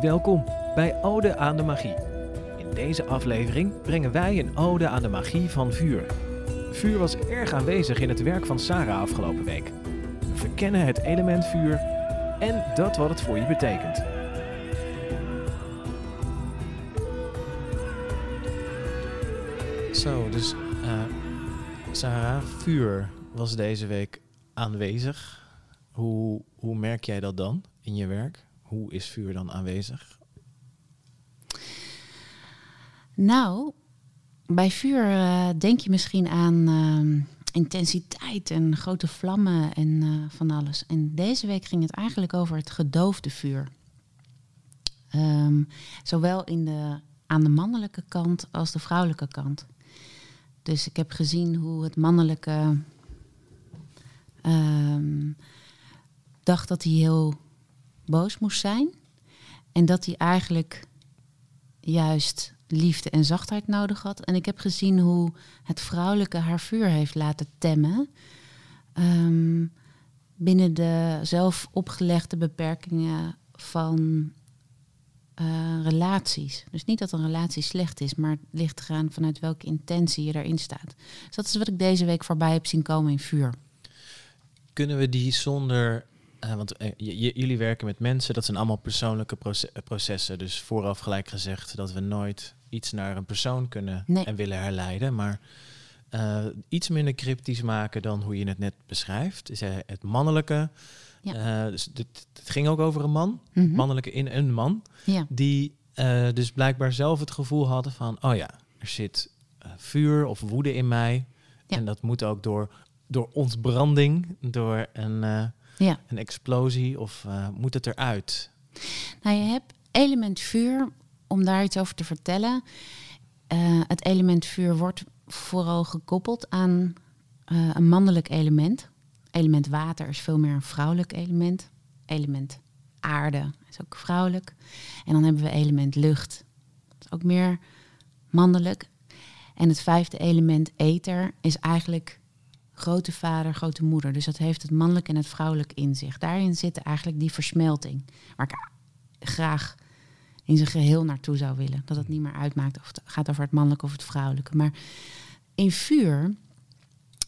Welkom bij Ode aan de Magie. In deze aflevering brengen wij een ode aan de magie van vuur. Vuur was erg aanwezig in het werk van Sarah afgelopen week. We verkennen het element vuur en dat wat het voor je betekent. Zo, dus uh, Sarah, vuur was deze week aanwezig. Hoe, hoe merk jij dat dan in je werk? Hoe is vuur dan aanwezig? Nou, bij vuur uh, denk je misschien aan uh, intensiteit en grote vlammen en uh, van alles. En deze week ging het eigenlijk over het gedoofde vuur. Um, zowel in de, aan de mannelijke kant als de vrouwelijke kant. Dus ik heb gezien hoe het mannelijke um, dacht dat hij heel boos moest zijn. En dat hij eigenlijk juist liefde en zachtheid nodig had. En ik heb gezien hoe het vrouwelijke haar vuur heeft laten temmen. Um, binnen de zelf opgelegde beperkingen van uh, relaties. Dus niet dat een relatie slecht is, maar het ligt eraan vanuit welke intentie je daarin staat. Dus dat is wat ik deze week voorbij heb zien komen in vuur. Kunnen we die zonder uh, want uh, jullie werken met mensen, dat zijn allemaal persoonlijke proce processen. Dus vooraf gelijk gezegd dat we nooit iets naar een persoon kunnen nee. en willen herleiden. Maar uh, iets minder cryptisch maken dan hoe je het net beschrijft. Is het mannelijke. Ja. dus dit, het ging ook over een man, mm -hmm. mannelijke in een man. Ja. Die dus blijkbaar zelf het gevoel hadden van, oh ja, er zit vuur of woede in mij. Ja. En dat moet ook door, door ontbranding, door een ja. een explosie of uh, moet het eruit? Nou, je hebt element vuur, om daar iets over te vertellen. Uh, het element vuur wordt vooral gekoppeld aan uh, een mannelijk element. Element water is veel meer een vrouwelijk element. Element aarde is ook vrouwelijk. En dan hebben we element lucht. Dat is ook meer mannelijk. En het vijfde element ether is eigenlijk grote vader, grote moeder. Dus dat heeft het mannelijk en het vrouwelijk in zich. Daarin zit eigenlijk die versmelting. Waar ik graag in zijn geheel naartoe zou willen. Dat het niet meer uitmaakt of het gaat over het mannelijke of het vrouwelijke. Maar in vuur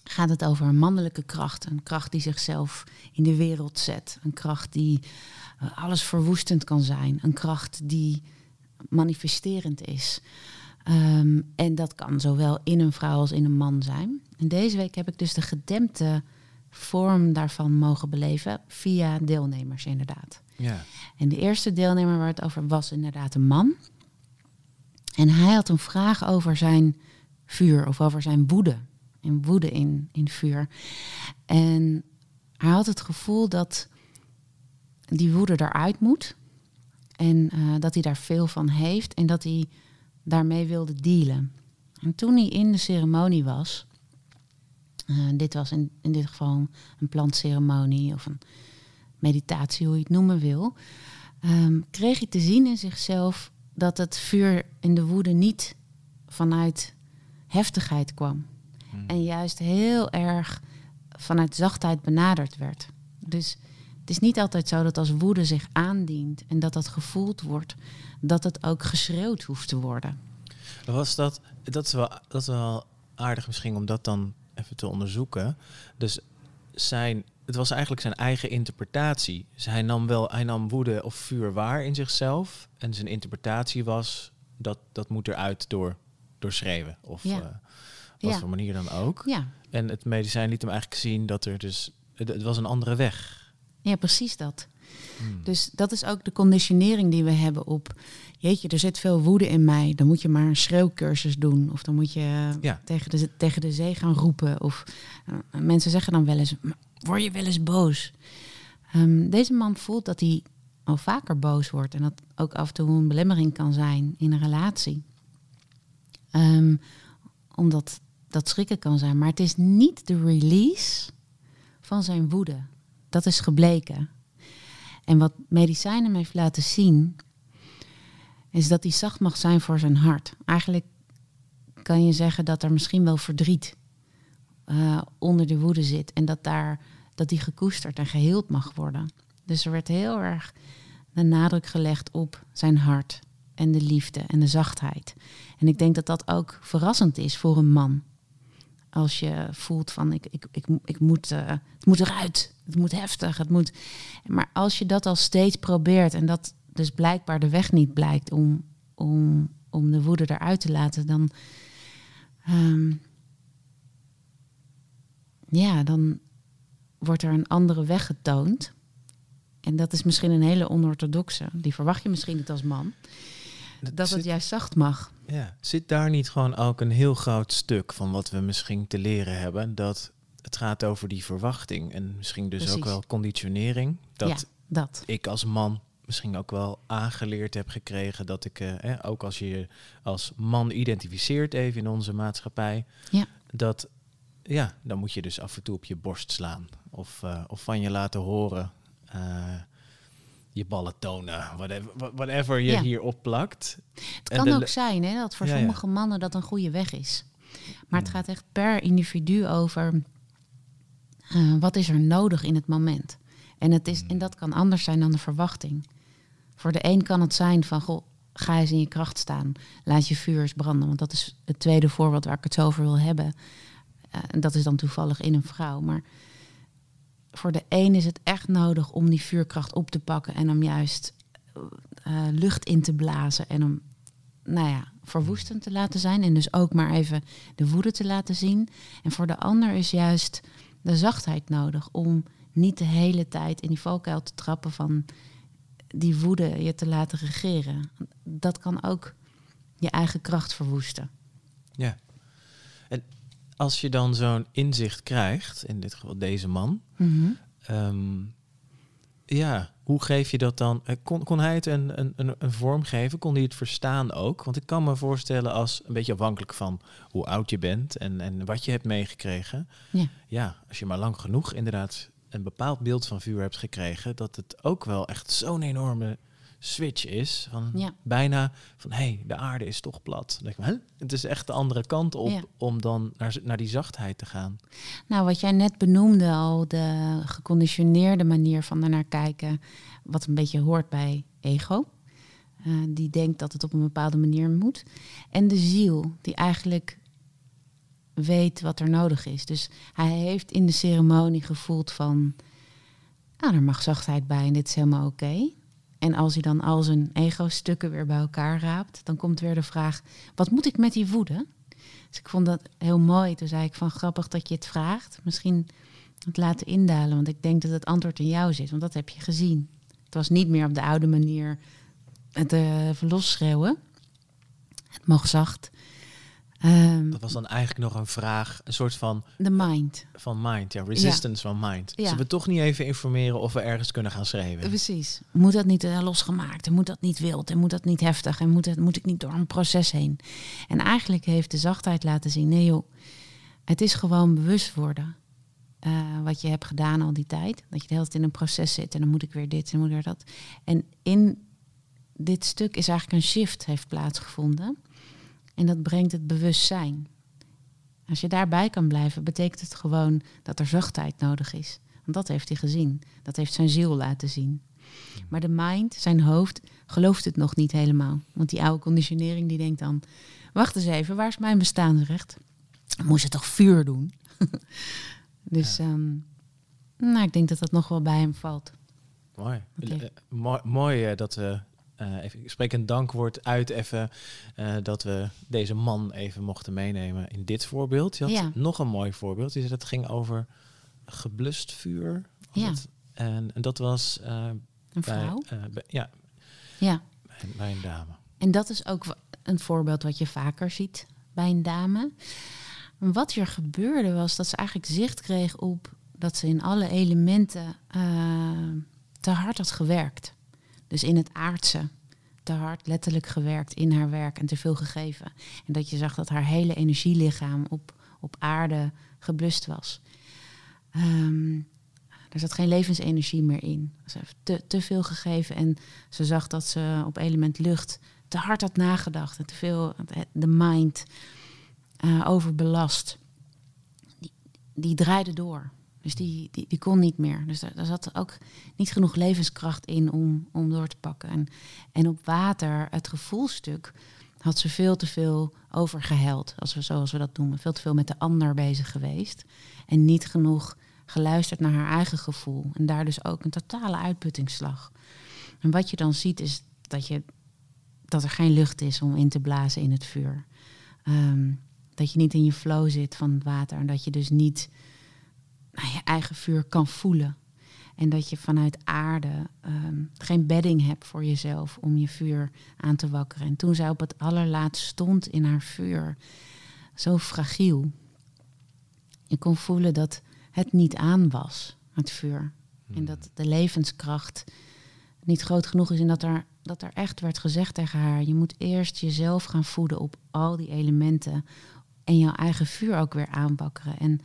gaat het over een mannelijke kracht. Een kracht die zichzelf in de wereld zet. Een kracht die uh, alles verwoestend kan zijn. Een kracht die manifesterend is. Um, en dat kan zowel in een vrouw als in een man zijn. En deze week heb ik dus de gedempte vorm daarvan mogen beleven via deelnemers inderdaad. Ja. En de eerste deelnemer waar het over was inderdaad een man. En hij had een vraag over zijn vuur of over zijn woede. En woede in, in vuur. En hij had het gevoel dat die woede eruit moet. En uh, dat hij daar veel van heeft. En dat hij daarmee wilde dealen. En toen hij in de ceremonie was, uh, dit was in, in dit geval een plantceremonie of een meditatie, hoe je het noemen wil, um, kreeg hij te zien in zichzelf dat het vuur en de woede niet vanuit heftigheid kwam. Hmm. En juist heel erg vanuit zachtheid benaderd werd. Dus het is niet altijd zo dat als woede zich aandient en dat dat gevoeld wordt, dat het ook geschreeuwd hoeft te worden. Was dat, dat is wel, dat is wel aardig misschien om dat dan even te onderzoeken. Dus zijn, het was eigenlijk zijn eigen interpretatie. Dus hij nam wel, hij nam woede of vuur waar in zichzelf. En zijn interpretatie was dat dat moet eruit door, door schreeuwen. Of Ja. uh, wat Ja. voor manier dan ook. Ja, En het medicijn liet hem eigenlijk zien dat er dus, het, het was een andere weg. Ja precies dat. Hmm. Dus dat is ook de conditionering die we hebben op... jeetje, er zit veel woede in mij. Dan moet je maar een schreeuwcursus doen. Of dan moet je Ja. tegen, de, tegen de zee gaan roepen. Of eh, mensen zeggen dan wel eens... "Maar word je wel eens boos? Ehm, deze man voelt dat hij al vaker boos wordt. En dat ook af en toe een belemmering kan zijn in een relatie. Ehm, omdat dat schrikken kan zijn. Maar het is niet de release van zijn woede. Dat is gebleken. En wat medicijn hem heeft laten zien, is dat hij zacht mag zijn voor zijn hart. Eigenlijk kan je zeggen dat er misschien wel verdriet eh, onder de woede zit. En dat, daar, dat die gekoesterd en geheeld mag worden. Dus er werd heel erg de nadruk gelegd op zijn hart en de liefde en de zachtheid. En ik denk dat dat ook verrassend is voor een man. Als je voelt van ik, ik, ik, ik moet, uh, het moet eruit, het moet heftig, het moet. Maar als je dat al steeds probeert en dat dus blijkbaar de weg niet blijkt om, om, om de woede eruit te laten, dan. Um, ja, dan wordt er een andere weg getoond. En dat is misschien een hele onorthodoxe. Die verwacht je misschien niet als man. Dat, dat het juist zacht mag. Ja, zit daar niet gewoon ook een heel groot stuk van wat we misschien te leren hebben? Dat het gaat over die verwachting en misschien dus ook wel conditionering. Dat, ja, dat ik als man misschien ook wel aangeleerd heb gekregen dat ik, eh, ook als je je als man identificeert even in onze maatschappij, ja. dat ja, dan moet je dus af en toe op je borst slaan of, uh, of van je laten horen. Uh, je ballen tonen, whatever, whatever je hier opplakt. Het kan ook zijn hè, dat voor sommige mannen dat een goede weg is. Maar het gaat echt per individu over uh, wat is er nodig in het moment. En, het is, en dat kan anders zijn dan de verwachting. Voor de een kan het zijn van, goh, ga eens in je kracht staan. Laat je vuur eens branden. Want dat is het tweede voorbeeld waar ik het zo over wil hebben. Uh, en dat is dan toevallig in een vrouw. Maar voor de een is het echt nodig om die vuurkracht op te pakken en om juist uh, lucht in te blazen en om, nou ja, verwoestend te laten zijn en dus ook maar even de woede te laten zien. En voor de ander is juist de zachtheid nodig om niet de hele tijd in die valkuil te trappen van die woede je te laten regeren. Dat kan ook je eigen kracht verwoesten. Ja. En als je dan zo'n inzicht krijgt, in dit geval deze man, Mhm. Ehm, ja, hoe geef je dat dan? Eh, kon, kon hij het een, een, een vorm geven? Kon hij het verstaan ook? Want ik kan me voorstellen als een beetje afhankelijk van hoe oud je bent en, en wat je hebt meegekregen. Ja. ja, als je maar lang genoeg inderdaad een bepaald beeld van vuur hebt gekregen, dat het ook wel echt zo'n enorme switch is. Van Ja. bijna van hé, hey, de aarde is toch plat. Dan denk ik, "Huh? Het is echt de andere kant op Ja. om dan naar, naar die zachtheid te gaan. Nou, wat jij net benoemde al, de geconditioneerde manier van ernaar kijken, wat een beetje hoort bij ego. Eh, die denkt dat het op een bepaalde manier moet. En de ziel, die eigenlijk weet wat er nodig is. Dus hij heeft in de ceremonie gevoeld van, nou, er mag zachtheid bij en dit is helemaal oké. En als hij dan al zijn ego-stukken weer bij elkaar raapt, dan komt weer de vraag, wat moet ik met die woede? Dus ik vond dat heel mooi. Toen zei ik van grappig dat je het vraagt. Misschien het laten indalen, want ik denk dat het antwoord in jou zit, want dat heb je gezien. Het was niet meer op de oude manier het uh, losschreeuwen. Het mocht zacht. Ehm, Dat was dan eigenlijk nog een vraag, een soort van de mind. van mind, ja, resistance van mind. Ja. Zullen we toch niet even informeren of we ergens kunnen gaan schrijven? Precies. Moet dat niet eh, losgemaakt? En moet dat niet wild? En moet dat niet heftig? En moet, het, moet ik niet door een proces heen? En eigenlijk heeft de zachtheid laten zien: nee joh, het is gewoon bewust worden. eh, wat je hebt gedaan al die tijd. Dat je de hele tijd in een proces zit en dan moet ik weer dit en moet ik weer dat. En in dit stuk is eigenlijk een shift heeft plaatsgevonden. En dat brengt het bewustzijn. Als je daarbij kan blijven, betekent het gewoon dat er zachtheid nodig is. Want dat heeft hij gezien. Dat heeft zijn ziel laten zien. Maar de mind, zijn hoofd, gelooft het nog niet helemaal. Want die oude conditionering die denkt dan... wacht eens even, waar is mijn bestaansrecht? Moest je toch vuur doen? dus ehm, nou, ik denk dat dat nog wel bij hem valt. Mooi. Oké. Eh, mooi, mooi eh, dat we, eh, even, ik spreek een dankwoord uit even, eh, dat we deze man even mochten meenemen in dit voorbeeld. Je had Ja. nog een mooi voorbeeld. Zei dat ging over geblust vuur. Ja. het? En, en dat was eh, Een vrouw. bij- ja, Ja. bij, bij een dame. En dat is ook een voorbeeld wat je vaker ziet bij een dame. Wat er gebeurde was dat ze eigenlijk zicht kreeg op dat ze in alle elementen te hard had gewerkt. Dus in het aardse te hard letterlijk gewerkt in haar werk en te veel gegeven. En dat je zag dat haar hele energielichaam op, op aarde geblust was. Ehm, er zat geen levensenergie meer in. Ze heeft te, te veel gegeven en ze zag dat ze op element lucht te hard had nagedacht en te veel de mind eh, overbelast. Die, die draaide door. Dus die, die, die kon niet meer. Dus daar, zat ook niet genoeg levenskracht in om, om door te pakken. En, en op water, het gevoelstuk, had ze veel te veel overgeheld. Als we, zoals we dat noemen. Veel te veel met de ander bezig geweest. En niet genoeg geluisterd naar haar eigen gevoel. En daar dus ook een totale uitputtingsslag. En wat je dan ziet is dat, je, dat er geen lucht is om in te blazen in het vuur. Ehm, dat je niet in je flow zit van het water. En dat je dus niet je eigen vuur kan voelen. En dat je vanuit aarde ehm, geen bedding hebt voor jezelf om je vuur aan te wakkeren. En toen zij op het allerlaatst stond in haar vuur, zo fragiel. Je kon voelen dat het niet aan was, het vuur. En dat de levenskracht niet groot genoeg is. En dat er, dat er echt werd gezegd tegen haar: je moet eerst jezelf gaan voeden op al die elementen. En jouw eigen vuur ook weer aanbakkeren. En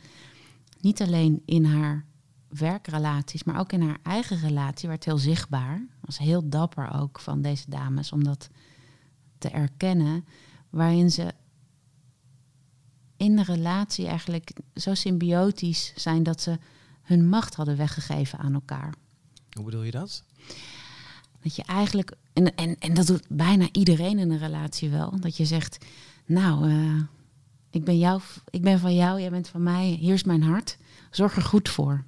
niet alleen in haar werkrelaties, maar ook in haar eigen relatie werd heel zichtbaar. Was heel dapper ook van deze dames om dat te erkennen. Waarin ze in de relatie eigenlijk zo symbiotisch zijn dat ze hun macht hadden weggegeven aan elkaar. Hoe bedoel je dat? Dat je eigenlijk, en, en, en dat doet bijna iedereen in een relatie wel, dat je zegt, nou, eh, ik, ben jou, ik ben van jou, jij bent van mij, hier is mijn hart, zorg er goed voor.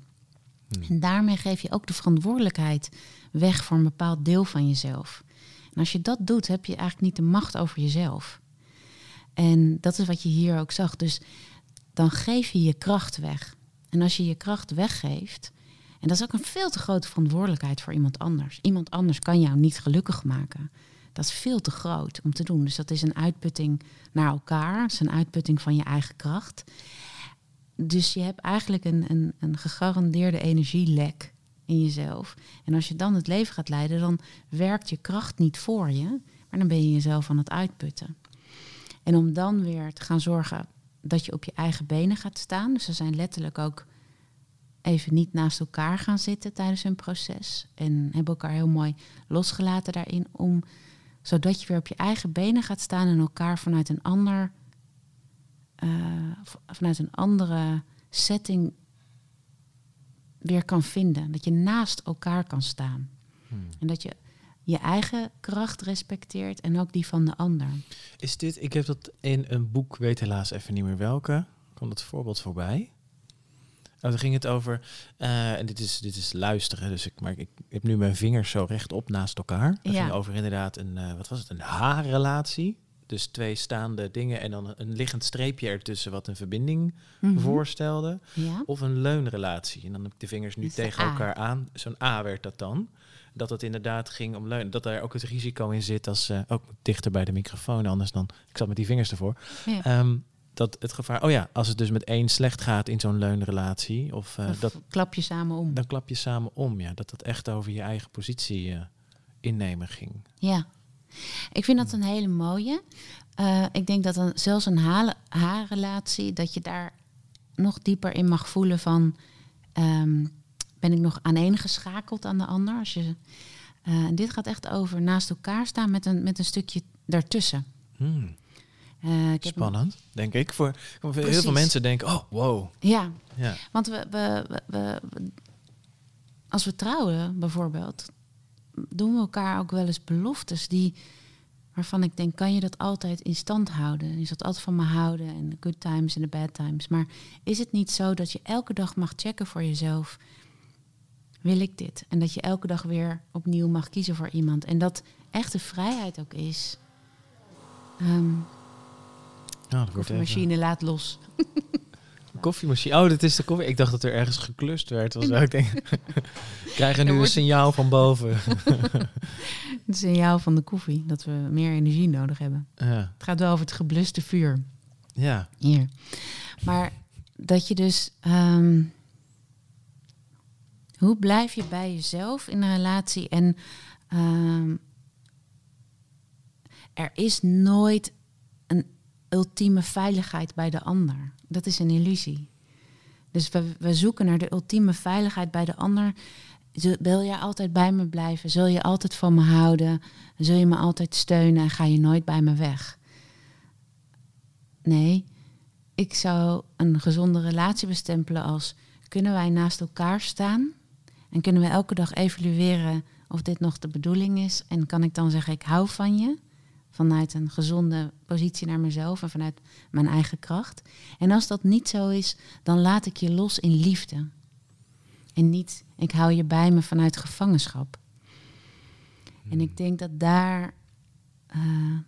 Hmm. En daarmee geef je ook de verantwoordelijkheid weg voor een bepaald deel van jezelf. En als je dat doet, heb je eigenlijk niet de macht over jezelf. En dat is wat je hier ook zag. Dus dan geef je je kracht weg. En als je je kracht weggeeft, en dat is ook een veel te grote verantwoordelijkheid voor iemand anders. Iemand anders kan jou niet gelukkig maken. Dat is veel te groot om te doen. Dus dat is een uitputting naar elkaar. Het is een uitputting van je eigen kracht. Dus je hebt eigenlijk een, een, een gegarandeerde energielek in jezelf. En als je dan het leven gaat leiden, dan werkt je kracht niet voor je, maar dan ben je jezelf aan het uitputten. En om dan weer te gaan zorgen dat je op je eigen benen gaat staan. Dus ze zijn letterlijk ook even niet naast elkaar gaan zitten tijdens hun proces. En hebben elkaar heel mooi losgelaten daarin. Om, zodat je weer op je eigen benen gaat staan en elkaar vanuit een ander. eh, vanuit een andere setting weer kan vinden. Dat je naast elkaar kan staan. Hmm. En dat je je eigen kracht respecteert en ook die van de ander. Is dit, ik heb dat in een boek, weet helaas even niet meer welke, kwam dat voorbeeld voorbij. Dan ging het over, eh, en dit is, dit is luisteren, dus ik, maar ik, heb nu mijn vingers zo rechtop naast elkaar. Het Ja. ging over inderdaad een, eh, wat was het, een H-relatie. Dus twee staande dingen en dan een, liggend streepje ertussen wat een verbinding Mhm. voorstelde. Ja. Of een leunrelatie. En dan heb ik de vingers nu tegen elkaar aan. Zo'n A werd dat dan. Dat het inderdaad ging om leunen. Dat daar ook het risico in zit als... eh, ook dichter bij de microfoon, anders dan... Ik zat met die vingers ervoor. Ja. Ehm, dat het gevaar... Oh ja, als het dus met één slecht gaat in zo'n leunrelatie... Of, eh, Of dat, klap je samen om. dan klap je samen om. Ja, dat het echt over je eigen positie eh, innemen ging. Ja, ik vind dat een hele mooie. Eh, ik denk dat dan zelfs een hale- haarrelatie, dat je daar nog dieper in mag voelen van, ehm, ben ik nog aaneengeschakeld aan de ander? Als je, dit gaat echt over naast elkaar staan met een, met een stukje daartussen. Hmm, Eh, ik heb een- spannend, denk ik. Voor, heel Precies. veel mensen denken... Oh, wow. ja, Ja. Want we, we, we, als we trouwen bijvoorbeeld, doen we elkaar ook wel eens beloftes die waarvan ik denk, kan je dat altijd in stand houden? Je zult altijd van me houden en de good times en de bad times. Maar is het niet zo dat je elke dag mag checken voor jezelf? Wil ik dit? En dat je elke dag weer opnieuw mag kiezen voor iemand. En dat echte vrijheid ook is. Ehm Nou, dat wordt even- machine laat los. Koffiemachine. Oh, dat is de koffie. Ik dacht dat er ergens geklust werd. Was ik denk. Krijgen nu een signaal van boven. Het signaal van de koffie, dat we meer energie nodig hebben. ja. Het gaat wel over het gebluste vuur. ja. Hier. Maar dat je dus. ehm, hoe blijf je bij jezelf in een relatie? En ehm, er is nooit een ultieme veiligheid bij de ander. Dat is een illusie. Dus we, we zoeken naar de ultieme veiligheid bij de ander. Wil jij altijd bij me blijven? Zul je altijd van me houden? Zul je me altijd steunen en ga je nooit bij me weg? Nee, ik zou een gezonde relatie bestempelen als kunnen wij naast elkaar staan en kunnen we elke dag evalueren of dit nog de bedoeling is. En kan ik dan zeggen, ik hou van je vanuit een gezonde positie naar mezelf en vanuit mijn eigen kracht. En als dat niet zo is, dan laat ik je los in liefde. En niet, ik hou je bij me vanuit gevangenschap. En ik denk dat daar uh,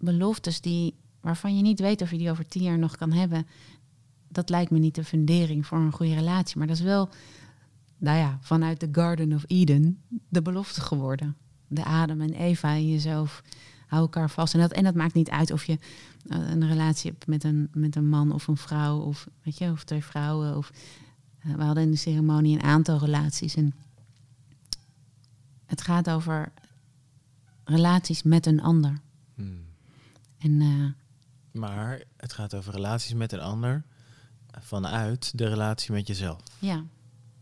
beloftes die, waarvan je niet weet of je die over tien jaar nog kan hebben, dat lijkt me niet de fundering voor een goede relatie. Maar dat is wel, nou ja, vanuit de Garden of Eden de belofte geworden. De Adam en Eva in jezelf hou elkaar vast. En dat, en dat maakt niet uit of je uh, een relatie hebt met een, met een man of een vrouw, of weet je, of twee vrouwen. Of, uh, we hadden in de ceremonie een aantal relaties. En het gaat over relaties met een ander. Hmm. En, uh, Maar het gaat over relaties met een ander vanuit de relatie met jezelf. ja,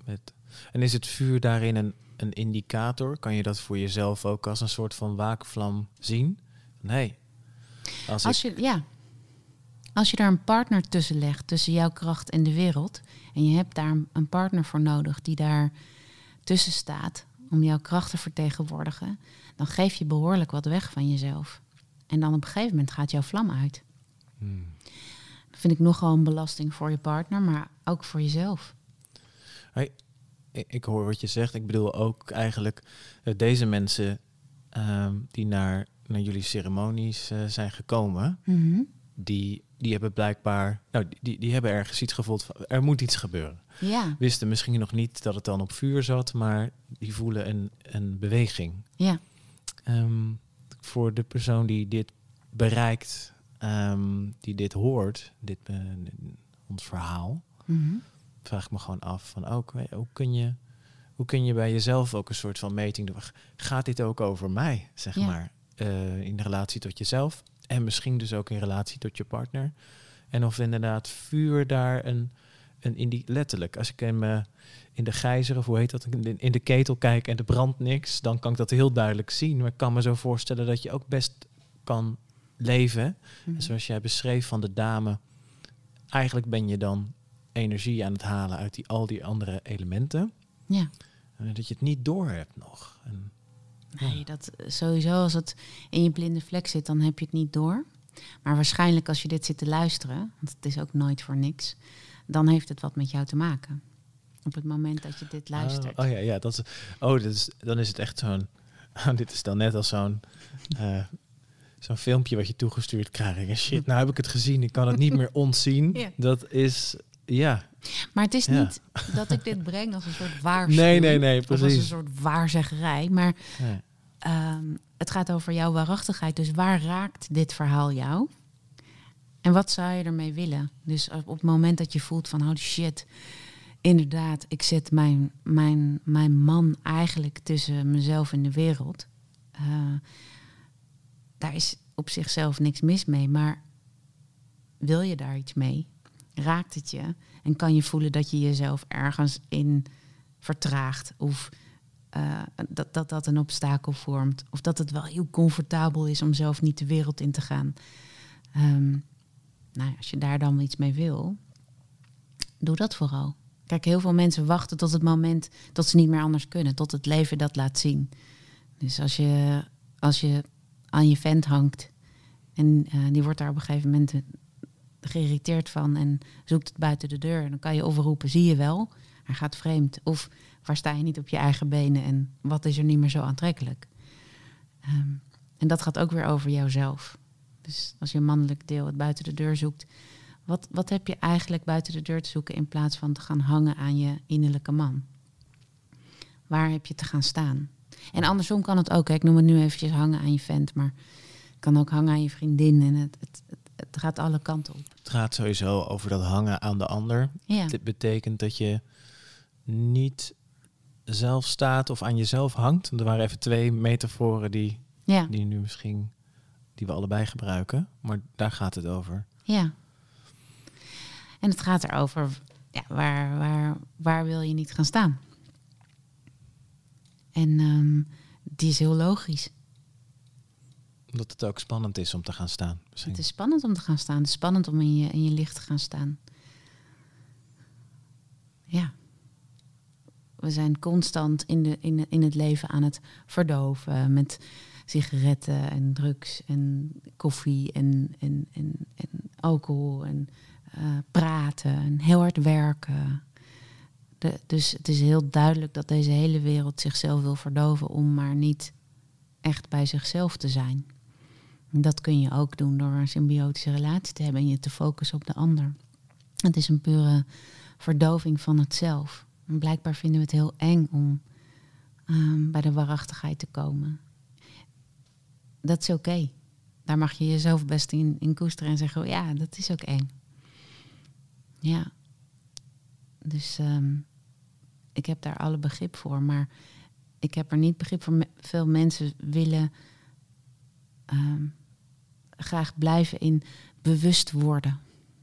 Met, en is het vuur daarin een, een indicator? Kan je dat voor jezelf ook als een soort van waakvlam zien? Nee. Als, als ik, je, ja. als je daar een partner tussen legt, tussen jouw kracht en de wereld, en je hebt daar een- partner voor nodig die daar tussen staat om jouw kracht te vertegenwoordigen, dan geef je behoorlijk wat weg van jezelf. En dan op een gegeven moment gaat jouw vlam uit. Hmm. Dat vind ik nogal een belasting voor je partner, maar ook voor jezelf. Ik hoor wat je zegt. Ik bedoel ook eigenlijk dat deze mensen ehm, die naar, naar jullie ceremonies eh, zijn gekomen, die, die hebben blijkbaar, nou, die- die, die hebben ergens iets gevoeld van, er moet iets gebeuren. Ja, Wisten misschien nog niet dat het dan op vuur zat, maar die voelen een, een beweging. ja, Ehm, voor de persoon die dit bereikt, ehm, die dit hoort, dit, eh, ons verhaal, Mhm. Vraag ik me gewoon af van ook, je, hoe kun je, hoe kun je bij jezelf ook een soort van meting doen? Gaat dit ook over mij, zeg Ja. maar, eh, in relatie tot jezelf en misschien dus ook in relatie tot je partner? En of inderdaad vuur daar een, een in die letterlijk, als ik hem in de gijzer of hoe heet dat, in de, ketel kijk en er brandt niks, dan kan ik dat heel duidelijk zien. Maar ik kan me zo voorstellen dat je ook best kan leven Mhm. zoals jij beschreef van de dame, eigenlijk ben je dan energie aan het halen uit die, al die andere elementen. ja. En dat je het niet door hebt nog. En, Nee, dat sowieso als het in je blinde vlek zit, dan heb je het niet door. Maar waarschijnlijk als je dit zit te luisteren, want het is ook nooit voor niks, dan heeft het wat met jou te maken. Op het moment dat je dit luistert. Oh, oh ja, ja, dat is, oh, dat is, dan is het echt zo'n. Oh, dit is dan net als zo'n. eh, Zo'n filmpje wat je toegestuurd krijgt. En shit, nou heb ik het gezien. Ik kan het niet meer ontzien. Ja. Dat is, ja. Maar het is Ja. niet dat ik dit breng als een soort waarschuwing. Nee, nee, nee, Of als een precies. soort waarzeggerij. Maar ehm, het gaat over jouw waarachtigheid. Dus waar raakt dit verhaal jou? En wat zou je ermee willen? Dus op het moment dat je voelt van, oh shit, inderdaad, ik zet mijn, mijn, mijn man eigenlijk tussen mezelf en de wereld. Eh, daar is op zichzelf niks mis mee, maar wil je daar iets mee? Raakt het je? En kan je voelen dat je jezelf ergens in vertraagt? Of eh, dat, dat dat een obstakel vormt? Of dat het wel heel comfortabel is om zelf niet de wereld in te gaan? Ehm, nou, als je daar dan iets mee wil, doe dat vooral. Kijk, heel veel mensen wachten tot het moment dat ze niet meer anders kunnen, tot het leven dat laat zien. Dus als je, als je aan je vent hangt en eh, die wordt daar op een gegeven moment geïrriteerd van en zoekt het buiten de deur, dan kan je of roepen, zie je wel, hij gaat vreemd. Of waar sta je niet op je eigen benen en wat is er niet meer zo aantrekkelijk? Ehm, en dat gaat ook weer over jouzelf. Dus als je mannelijk deel het buiten de deur zoekt, wat, wat heb je eigenlijk buiten de deur te zoeken in plaats van te gaan hangen aan je innerlijke man? Waar heb je te gaan staan? En andersom kan het ook. Ik noem het nu eventjes hangen aan je vent, maar het kan ook hangen aan je vriendin. En het, het, het gaat alle kanten op. Het gaat sowieso over dat hangen aan de ander. Ja, Dit betekent dat je niet zelf staat of aan jezelf hangt. Er waren even twee metaforen die, ja, die nu misschien die we allebei gebruiken. Maar daar gaat het over. ja. En het gaat erover, ja, waar, waar, waar wil je niet gaan staan? En ehm, die is heel logisch. Omdat het ook spannend is om te gaan staan. Het is spannend om te gaan staan. Het is spannend om in je, in je licht te gaan staan. Ja. we zijn constant in, de, in, in het leven aan het verdoven met sigaretten en drugs en koffie en, en, en, en alcohol en eh, praten en heel hard werken. De, dus het is heel duidelijk dat deze hele wereld zichzelf wil verdoven om maar niet echt bij zichzelf te zijn. Dat kun je ook doen door een symbiotische relatie te hebben en je te focussen op de ander. Het is een pure verdoving van het zelf. Blijkbaar vinden we het heel eng om ehm, bij de waarachtigheid te komen. Dat is oké. Daar mag je jezelf best in, koesteren en zeggen: ja, dat is ook eng. Ja. Dus ehm, ik heb daar alle begrip voor. Maar ik heb er niet begrip voor. Veel mensen willen ehm, graag blijven in bewust worden.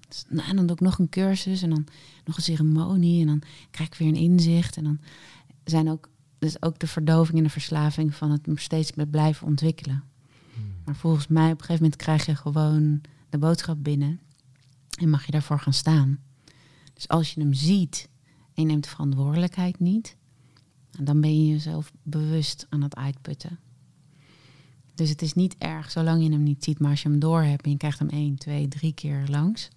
Dus, nou, en dan doe ik nog een cursus en dan nog een ceremonie en dan krijg ik weer een inzicht. En dan zijn ook, dus ook de verdoving en de verslaving van het steeds met blijven ontwikkelen. Hmm. Maar volgens mij op een gegeven moment krijg je gewoon de boodschap binnen en mag je daarvoor gaan staan. Dus als je hem ziet en je neemt de verantwoordelijkheid niet, dan ben je jezelf bewust aan het uitputten. Dus het is niet erg zolang je hem niet ziet, maar als je hem door hebt en je krijgt hem één, twee, drie keer langs,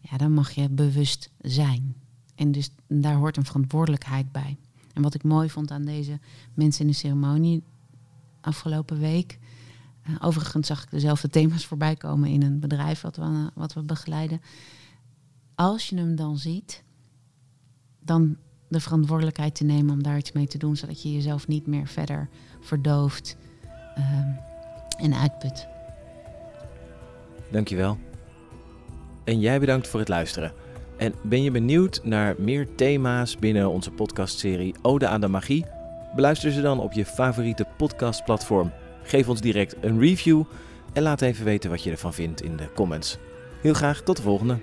ja, dan mag je bewust zijn. En dus daar hoort een verantwoordelijkheid bij. En wat ik mooi vond aan deze mensen in de ceremonie afgelopen week. Uh, overigens zag ik dezelfde thema's voorbij komen in een bedrijf wat we, wat we begeleiden. Als je hem dan ziet, dan de verantwoordelijkheid te nemen om daar iets mee te doen, zodat je jezelf niet meer verder verdooft en uitput. Dankjewel. En jij bedankt voor het luisteren. En ben je benieuwd naar meer thema's binnen onze podcastserie Ode aan de Magie? Beluister ze dan op je favoriete podcastplatform. Geef ons direct een review en laat even weten wat je ervan vindt in de comments. Heel graag tot de volgende.